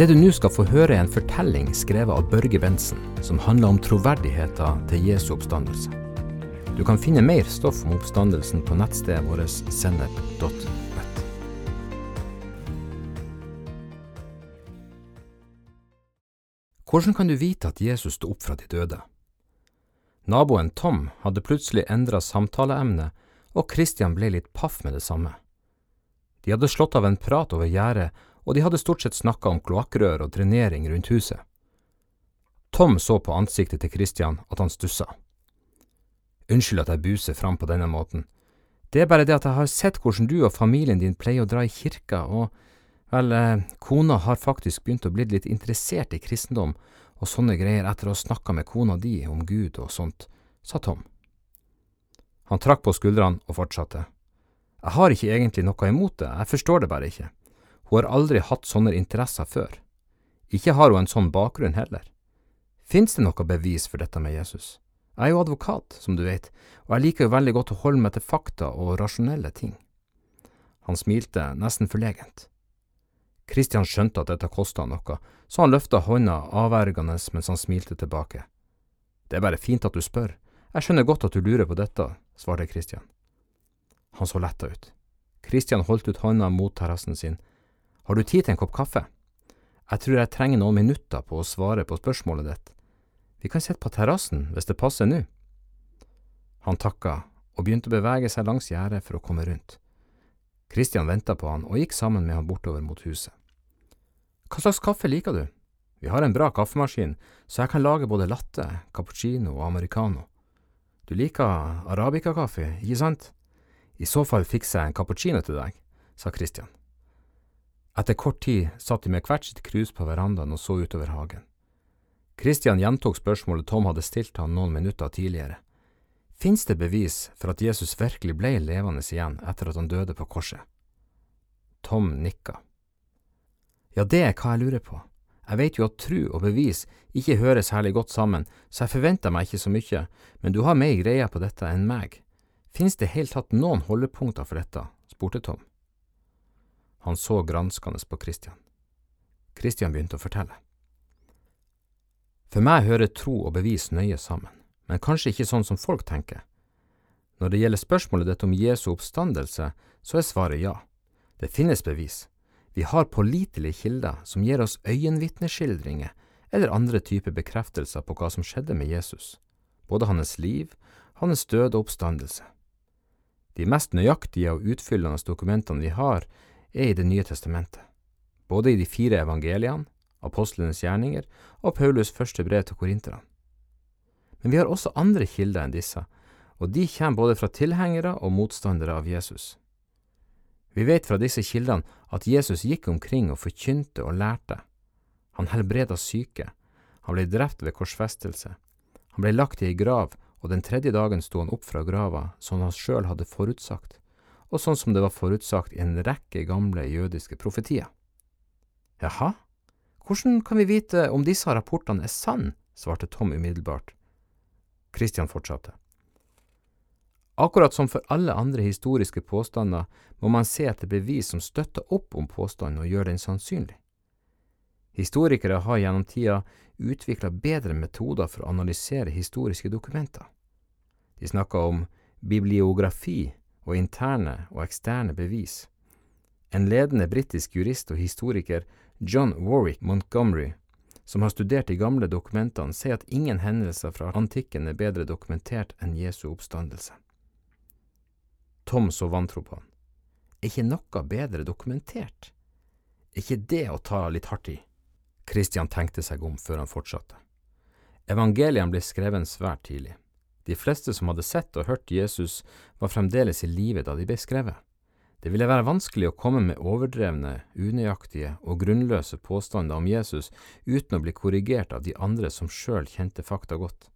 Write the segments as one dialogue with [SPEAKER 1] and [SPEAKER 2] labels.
[SPEAKER 1] Det du nå skal få høre, er en fortelling skrevet av Børge Bentsen, som handler om troverdigheten til Jesu oppstandelse. Du kan finne mer stoff om oppstandelsen på nettstedet vårt sennep.nett. Hvordan kan du vite at Jesus sto opp fra de døde? Naboen Tom hadde plutselig endra samtaleemne, og Christian ble litt paff med det samme. De hadde slått av en prat over gjerdet, og de hadde stort sett snakka om kloakkrør og drenering rundt huset. Tom så på ansiktet til Christian at han stussa. Unnskyld at jeg buser fram på denne måten. Det er bare det at jeg har sett hvordan du og familien din pleier å dra i kirka, og vel, eh, kona har faktisk begynt å bli litt interessert i kristendom og sånne greier etter å ha snakka med kona di om Gud og sånt, sa Tom. Han trakk på skuldrene og fortsatte. Jeg har ikke egentlig noe imot det, jeg forstår det bare ikke. Hun har aldri hatt sånne interesser før. Ikke har hun en sånn bakgrunn heller. Fins det noe bevis for dette med Jesus? Jeg er jo advokat, som du vet, og jeg liker jo veldig godt å holde meg til fakta og rasjonelle ting. Han smilte, nesten forlegent. Christian skjønte at dette kosta noe, så han løfta hånda avvergende mens han smilte tilbake. Det er bare fint at du spør, jeg skjønner godt at du lurer på dette, svarte Christian. Han så letta ut. Christian holdt ut hånda mot terrassen sin. Har du tid til en kopp kaffe? Jeg tror jeg trenger noen minutter på å svare på spørsmålet ditt. Vi kan sitte på terrassen hvis det passer nå. Han takka og begynte å bevege seg langs gjerdet for å komme rundt. Christian venta på han og gikk sammen med han bortover mot huset. Hva slags kaffe liker du? Vi har en bra kaffemaskin, så jeg kan lage både latte, cappuccino og americano. Du liker arabicakaffe, ikke sant? I så fall fikser jeg en cappuccino til deg, sa Christian. Etter kort tid satt de med hvert sitt krus på verandaen og så utover hagen. Christian gjentok spørsmålet Tom hadde stilt han noen minutter tidligere. Fins det bevis for at Jesus virkelig ble levende igjen etter at han døde på korset? Tom nikka. Ja, det er hva jeg lurer på. Jeg vet jo at tru og bevis ikke hører særlig godt sammen, så jeg forventer meg ikke så mye, men du har mer greie på dette enn meg. Fins det helt tatt noen holdepunkter for dette? spurte Tom. Han så granskende på Christian. Christian begynte å fortelle. For meg hører tro og bevis nøye sammen, men kanskje ikke sånn som folk tenker. Når det gjelder spørsmålet dette om Jesu oppstandelse, så er svaret ja. Det finnes bevis, vi har pålitelige kilder som gir oss øyenvitneskildringer eller andre typer bekreftelser på hva som skjedde med Jesus, både hans liv, hans død og oppstandelse. De mest nøyaktige og utfyllende dokumentene vi har, er i Det nye testamentet, både i de fire evangeliene, apostlenes gjerninger og Paulus første brev til korinterne. Men vi har også andre kilder enn disse, og de kommer både fra tilhengere og motstandere av Jesus. Vi vet fra disse kildene at Jesus gikk omkring og forkynte og lærte. Han helbreda syke, han ble drept ved korsfestelse, han ble lagt i ei grav, og den tredje dagen sto han opp fra grava, som han sjøl hadde forutsagt, og sånn som det var forutsagt i en rekke gamle jødiske profetier. Jaha, hvordan kan vi vite om disse rapportene er sann? svarte Tom umiddelbart. Christian fortsatte. Akkurat som for alle andre historiske påstander må man se etter bevis som støtter opp om påstanden og gjør den sannsynlig. Historikere har gjennom tida utvikla bedre metoder for å analysere historiske dokumenter. De snakker om bibliografi og interne og eksterne bevis. En ledende britisk jurist og historiker, John Warwick Montgomery, som har studert de gamle dokumentene, sier at ingen hendelser fra antikken er bedre dokumentert enn Jesu oppstandelse. Tom så vantro på han. Er ikke noe bedre dokumentert? Er ikke det å ta litt hardt i? Christian tenkte seg om før han fortsatte. Evangeliene ble skrevet svært tidlig. De fleste som hadde sett og hørt Jesus, var fremdeles i live da de ble skrevet. Det ville være vanskelig å komme med overdrevne, unøyaktige og grunnløse påstander om Jesus uten å bli korrigert av de andre som sjøl kjente fakta godt.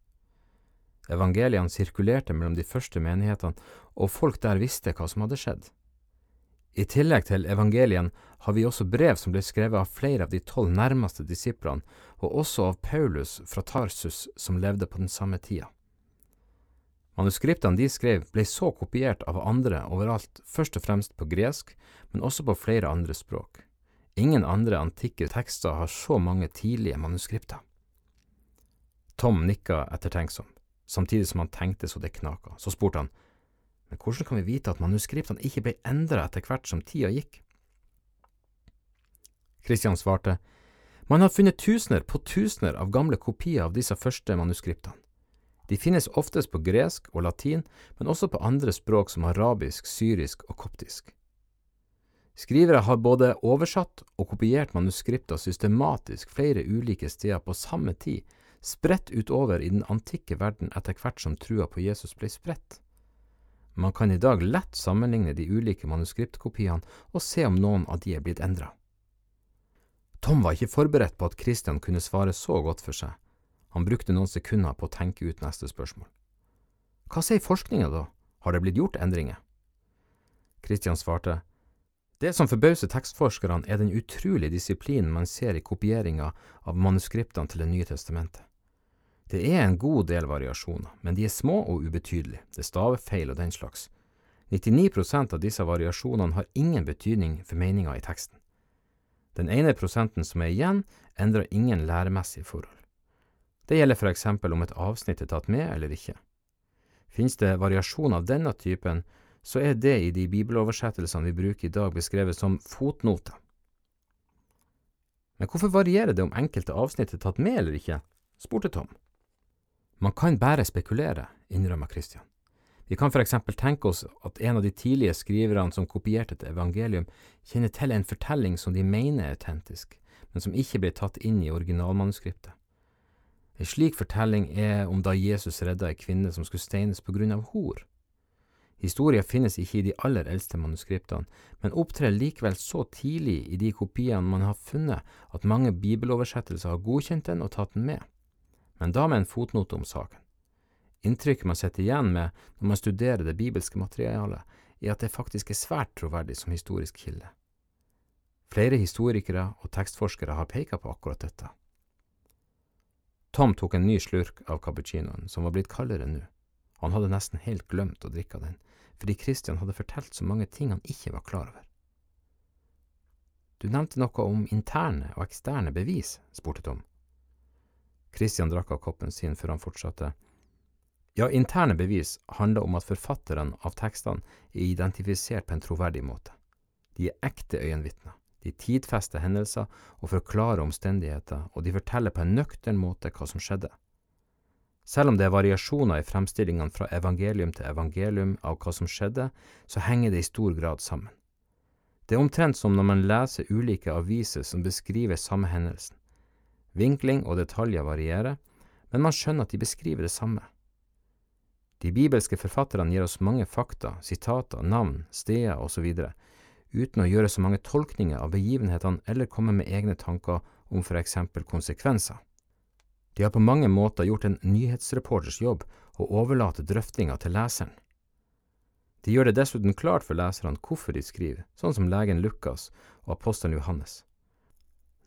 [SPEAKER 1] Evangeliene sirkulerte mellom de første menighetene, og folk der visste hva som hadde skjedd. I tillegg til evangelien har vi også brev som ble skrevet av flere av de tolv nærmeste disiplene, og også av Paulus fra Tarsus som levde på den samme tida. Manuskriptene de skrev ble så kopiert av andre overalt, først og fremst på gresk, men også på flere andre språk. Ingen andre antikke tekster har så mange tidlige manuskripter. Tom nikka ettertenksom, samtidig som han tenkte så det knaka. Så spurte han, men hvordan kan vi vite at manuskriptene ikke ble endra etter hvert som tida gikk? Christian svarte, man har funnet tusener på tusener av gamle kopier av disse første manuskriptene. De finnes oftest på gresk og latin, men også på andre språk som arabisk, syrisk og koptisk. Skrivere har både oversatt og kopiert manuskripter systematisk flere ulike steder på samme tid, spredt utover i den antikke verden etter hvert som trua på Jesus ble spredt. Man kan i dag lett sammenligne de ulike manuskriptkopiene og se om noen av de er blitt endra. Tom var ikke forberedt på at Christian kunne svare så godt for seg. Han brukte noen sekunder på å tenke ut neste spørsmål. Hva sier forskninga da, har det blitt gjort endringer? Christian svarte, det som forbauser tekstforskerne er den utrolige disiplinen man ser i kopieringa av manuskriptene til Det nye testamentet. Det er en god del variasjoner, men de er små og ubetydelige, det staver feil og den slags. 99% av disse variasjonene har ingen betydning for meninga i teksten. Den ene prosenten som er igjen, endrer ingen læremessige forhold. Det gjelder for eksempel om et avsnitt er tatt med eller ikke. Finnes det variasjon av denne typen, så er det i de bibeloversettelsene vi bruker i dag beskrevet som fotnoter. Men hvorfor varierer det om enkelte avsnitt er tatt med eller ikke? spurte Tom. Man kan bare spekulere, innrømmer Christian. Vi kan for eksempel tenke oss at en av de tidlige skriverne som kopierte et evangelium, kjenner til en fortelling som de mener er autentisk, men som ikke ble tatt inn i originalmanuskriptet. En slik fortelling er om da Jesus redda ei kvinne som skulle steines på grunn av hor. Historien finnes ikke i de aller eldste manuskriptene, men opptrer likevel så tidlig i de kopiene man har funnet at mange bibeloversettelser har godkjent den og tatt den med, men da med en fotnote om saken. Inntrykket man sitter igjen med når man studerer det bibelske materialet, er at det faktisk er svært troverdig som historisk kilde. Flere historikere og tekstforskere har pekt på akkurat dette. Tom tok en ny slurk av cappuccinoen, som var blitt kaldere nå. Han hadde nesten helt glemt å drikke den, fordi Christian hadde fortalt så mange ting han ikke var klar over. Du nevnte noe om interne og eksterne bevis, spurte Tom. Christian drakk av koppen sin før han fortsatte. Ja, interne bevis handler om at forfatterne av tekstene er identifisert på en troverdig måte. De er ekte øyenvitner. De tidfester hendelser og forklarer omstendigheter, og de forteller på en nøktern måte hva som skjedde. Selv om det er variasjoner i fremstillingene fra evangelium til evangelium av hva som skjedde, så henger det i stor grad sammen. Det er omtrent som når man leser ulike aviser som beskriver samme hendelsen. Vinkling og detaljer varierer, men man skjønner at de beskriver det samme. De bibelske forfatterne gir oss mange fakta, sitater, navn, steder osv., uten å gjøre så mange tolkninger av begivenhetene eller komme med egne tanker om for eksempel konsekvenser. De har på mange måter gjort en nyhetsreporters jobb og overlater drøftinga til leseren. De gjør det dessuten klart for leserne hvorfor de skriver, sånn som legen Lukas og apostelen Johannes.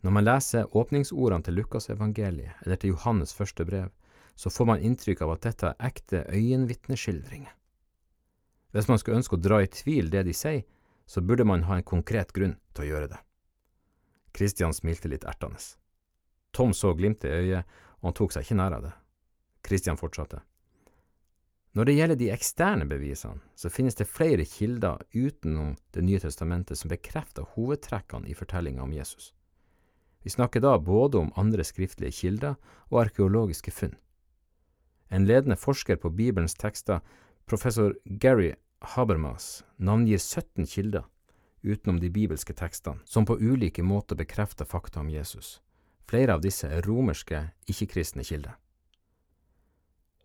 [SPEAKER 1] Når man leser åpningsordene til Lukasevangeliet eller til Johannes første brev, så får man inntrykk av at dette er ekte øyenvitneskildringer. Hvis man skulle ønske å dra i tvil det de sier, så burde man ha en konkret grunn til å gjøre det. Christian smilte litt ertende. Tom så glimtet i øyet, og han tok seg ikke nær av det. Christian fortsatte. Når det gjelder de eksterne bevisene, så finnes det flere kilder utenom Det nye testamentet som bekrefter hovedtrekkene i fortellinga om Jesus. Vi snakker da både om andre skriftlige kilder og arkeologiske funn. En ledende forsker på Bibelens tekster, professor Gary Habermas, navngir 17 kilder utenom de bibelske tekstene, som på ulike måter bekrefter fakta om Jesus. Flere av disse er romerske, ikke-kristne kilder.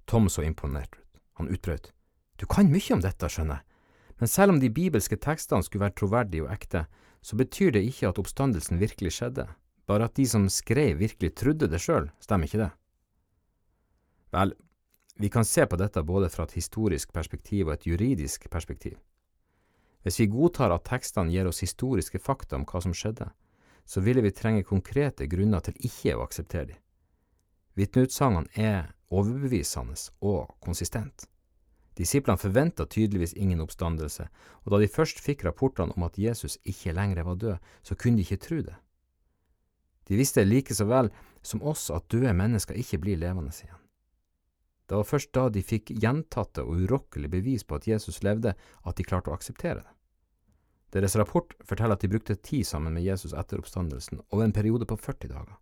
[SPEAKER 1] Tom så imponert ut. Han utbrøt. Du kan mye om dette, skjønner jeg, men selv om de bibelske tekstene skulle være troverdige og ekte, så betyr det ikke at oppstandelsen virkelig skjedde, bare at de som skrev virkelig trodde det sjøl, stemmer ikke det? Vel, vi kan se på dette både fra et historisk perspektiv og et juridisk perspektiv. Hvis vi godtar at tekstene gir oss historiske fakta om hva som skjedde, så ville vi trenge konkrete grunner til ikke å akseptere dem. Vitneutsagnene er overbevisende og konsistent. Disiplene forventa tydeligvis ingen oppstandelse, og da de først fikk rapportene om at Jesus ikke lenger var død, så kunne de ikke tro det. De visste like så vel som oss at døde mennesker ikke blir levende igjen. Det var først da de fikk gjentatte og urokkelige bevis på at Jesus levde, at de klarte å akseptere det. Deres rapport forteller at de brukte tid sammen med Jesus etter oppstandelsen, over en periode på 40 dager.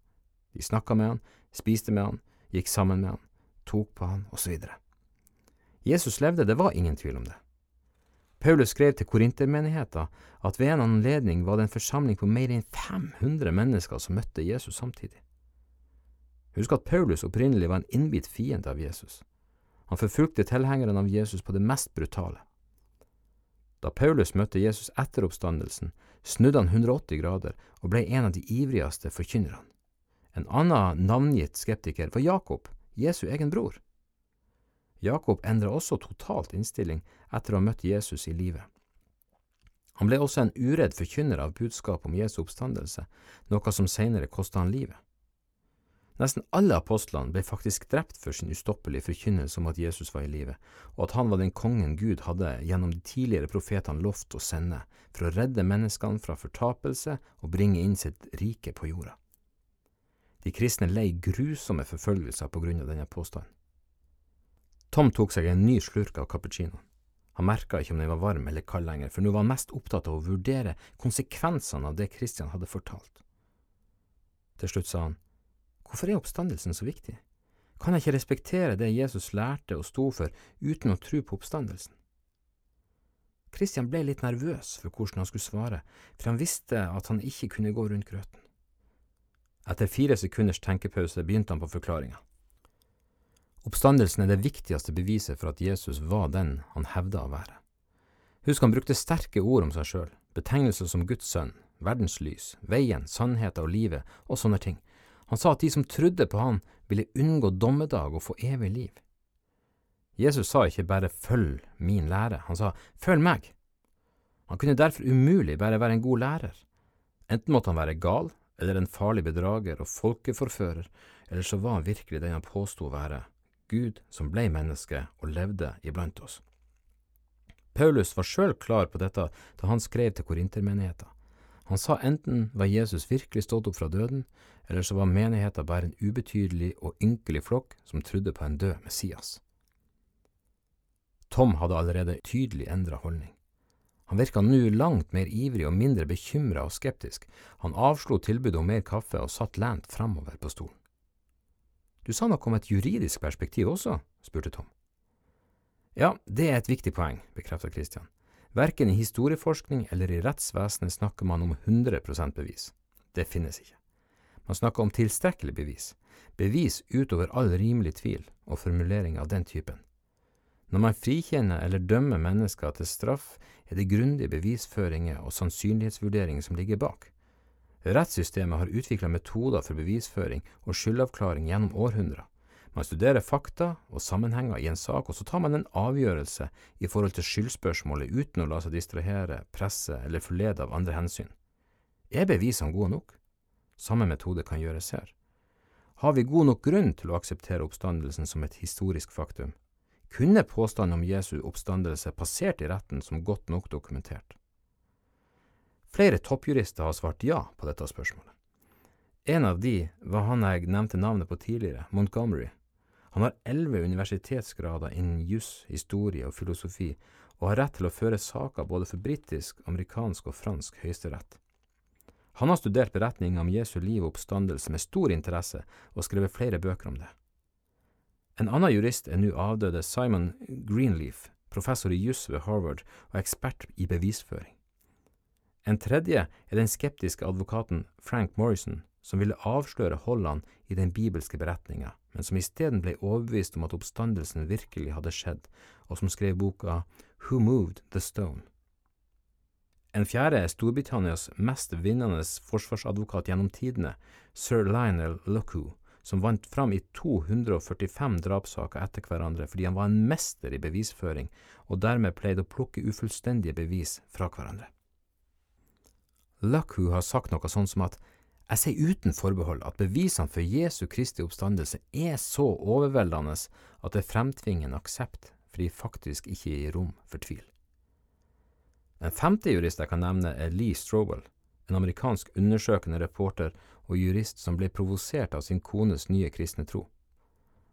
[SPEAKER 1] De snakka med han, spiste med han, gikk sammen med han, tok på han, osv. Jesus levde, det var ingen tvil om det. Paulus skrev til korintermenigheta at ved en anledning var det en forsamling på mer enn 500 mennesker som møtte Jesus samtidig. Husk at Paulus opprinnelig var en innbitt fiende av Jesus. Han forfulgte tilhengerne av Jesus på det mest brutale. Da Paulus møtte Jesus etter oppstandelsen, snudde han 180 grader og ble en av de ivrigste forkynnerne. En annen navngitt skeptiker var Jakob, Jesu egen bror. Jakob endra også totalt innstilling etter å ha møtt Jesus i livet. Han ble også en uredd forkynner av budskapet om Jesu oppstandelse, noe som senere kosta han livet. Nesten alle apostlene ble faktisk drept for sin ustoppelige forkynnelse om at Jesus var i live, og at han var den kongen Gud hadde gjennom de tidligere profetene lovt å sende for å redde menneskene fra fortapelse og bringe inn sitt rike på jorda. De kristne lei grusomme forfølgelser på grunn av denne påstanden. Tom tok seg en ny slurk av cappuccinoen. Han merka ikke om den var varm eller kald lenger, for nå var han mest opptatt av å vurdere konsekvensene av det Kristian hadde fortalt. Til slutt sa han, Hvorfor er oppstandelsen så viktig? Kan jeg ikke respektere det Jesus lærte og sto for uten å tro på oppstandelsen? Kristian ble litt nervøs for hvordan han skulle svare, for han visste at han ikke kunne gå rundt grøten. Etter fire sekunders tenkepause begynte han på forklaringa. Oppstandelsen er det viktigste beviset for at Jesus var den han hevda å være. Husk han brukte sterke ord om seg sjøl, betegnelser som Guds sønn, verdens lys, veien, sannheten og livet og sånne ting, han sa at de som trodde på han, ville unngå dommedag og få evig liv. Jesus sa ikke bare følg min lære, han sa følg meg. Han kunne derfor umulig bare være en god lærer. Enten måtte han være gal, eller en farlig bedrager og folkeforfører, eller så var han virkelig den han påsto å være, Gud som ble menneske og levde iblant oss. Paulus var sjøl klar på dette da han skrev til korintermenigheten. Han sa enten var Jesus virkelig stått opp fra døden, eller så var menigheten bare en ubetydelig og ynkelig flokk som trodde på en død Messias. Tom hadde allerede tydelig endra holdning. Han virka nå langt mer ivrig og mindre bekymra og skeptisk. Han avslo tilbudet om mer kaffe og satt lent framover på stolen. Du sa noe om et juridisk perspektiv også? spurte Tom. Ja, det er et viktig poeng, bekreftet Christian. Verken i historieforskning eller i rettsvesenet snakker man om 100% bevis. Det finnes ikke. Man snakker om tilstrekkelig bevis, bevis utover all rimelig tvil og formulering av den typen. Når man frikjenner eller dømmer mennesker til straff, er det grundige bevisføringer og sannsynlighetsvurderinger som ligger bak. Rettssystemet har utvikla metoder for bevisføring og skyldavklaring gjennom århundrer. Man studerer fakta og sammenhenger i en sak, og så tar man en avgjørelse i forhold til skyldspørsmålet uten å la seg distrahere, presse eller forlede av andre hensyn. Er bevisene gode nok? Samme metode kan gjøres her. Har vi god nok grunn til å akseptere oppstandelsen som et historisk faktum? Kunne påstanden om Jesu oppstandelse passert i retten som godt nok dokumentert? Flere toppjurister har svart ja på dette spørsmålet. En av de var han jeg nevnte navnet på tidligere, Montgomery, han har elleve universitetsgrader innen juss, historie og filosofi, og har rett til å føre saker både for britisk, amerikansk og fransk høyesterett. Han har studert beretninger om Jesu liv og oppstandelse med stor interesse, og skrevet flere bøker om det. En annen jurist er nå avdøde Simon Greenleaf, professor i juss ved Harvard og ekspert i bevisføring. En tredje er den skeptiske advokaten Frank Morrison, som ville avsløre holdene i den bibelske beretninga, men som isteden ble overbevist om at oppstandelsen virkelig hadde skjedd, og som skrev boka Who Moved the Stone? En fjerde er Storbritannias mest vinnende forsvarsadvokat gjennom tidene, sir Lionel Lockoo, som vant fram i 245 drapssaker etter hverandre fordi han var en mester i bevisføring, og dermed pleide å plukke ufullstendige bevis fra hverandre. Lockoo har sagt noe sånn som at jeg sier uten forbehold at bevisene for Jesu Kristi oppstandelse er så overveldende at det fremtvinger en aksept for de faktisk ikke gir rom for tvil. En femte jurist jeg kan nevne, er Lee Strobel, en amerikansk undersøkende reporter og jurist som ble provosert av sin kones nye kristne tro.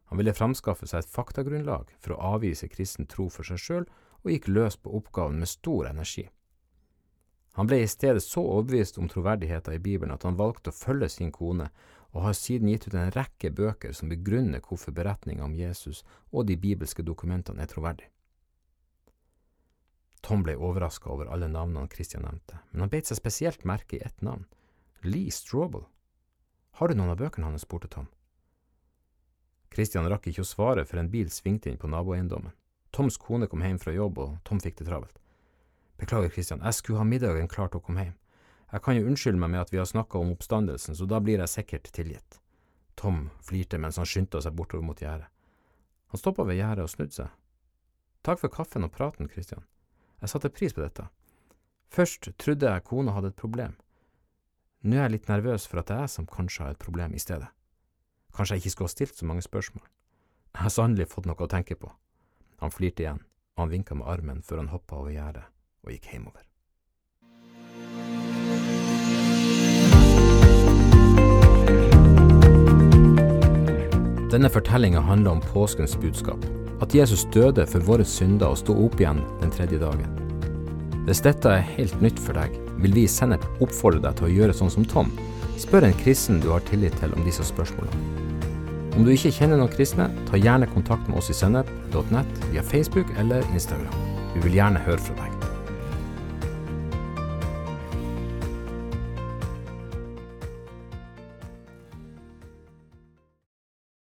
[SPEAKER 1] Han ville framskaffe seg et faktagrunnlag for å avvise kristen tro for seg sjøl, og gikk løs på oppgaven med stor energi. Han ble i stedet så overbevist om troverdigheten i Bibelen at han valgte å følge sin kone, og har siden gitt ut en rekke bøker som begrunner hvorfor beretninga om Jesus og de bibelske dokumentene er troverdige. Tom ble overraska over alle navnene Christian nevnte, men han beit seg spesielt merke i ett navn, Lee Strobel. Har du noen av bøkene hans? spurte Tom. Christian rakk ikke å svare før en bil svingte inn på naboeiendommen. Toms kone kom hjem fra jobb, og Tom fikk det travelt. Beklager, Kristian, jeg skulle ha middagen klar til å komme hjem. Jeg kan jo unnskylde meg med at vi har snakka om oppstandelsen, så da blir jeg sikkert tilgitt. Tom flirte mens han skyndte seg bortover mot gjerdet. Han stoppa ved gjerdet og snudde seg. Takk for kaffen og praten, Kristian. Jeg satte pris på dette. Først trodde jeg kona hadde et problem. Nå er jeg litt nervøs for at det er jeg som kanskje har et problem i stedet. Kanskje jeg ikke skulle ha stilt så mange spørsmål. Jeg har sannelig fått noe å tenke på. Han flirte igjen, og han vinka med armen før han hoppa over gjerdet og gikk hjemover. Denne fortellinga handler om påskens budskap, at Jesus døde for våre synder og sto opp igjen den tredje dagen. Hvis dette er helt nytt for deg, vil vi i Sennep oppfordre deg til å gjøre sånn som Tom. Spør en kristen du har tillit til om disse spørsmålene. Om du ikke kjenner noen kristne, ta gjerne kontakt med oss i sennep.nett via Facebook eller Instagram. Vi vil gjerne høre fra deg.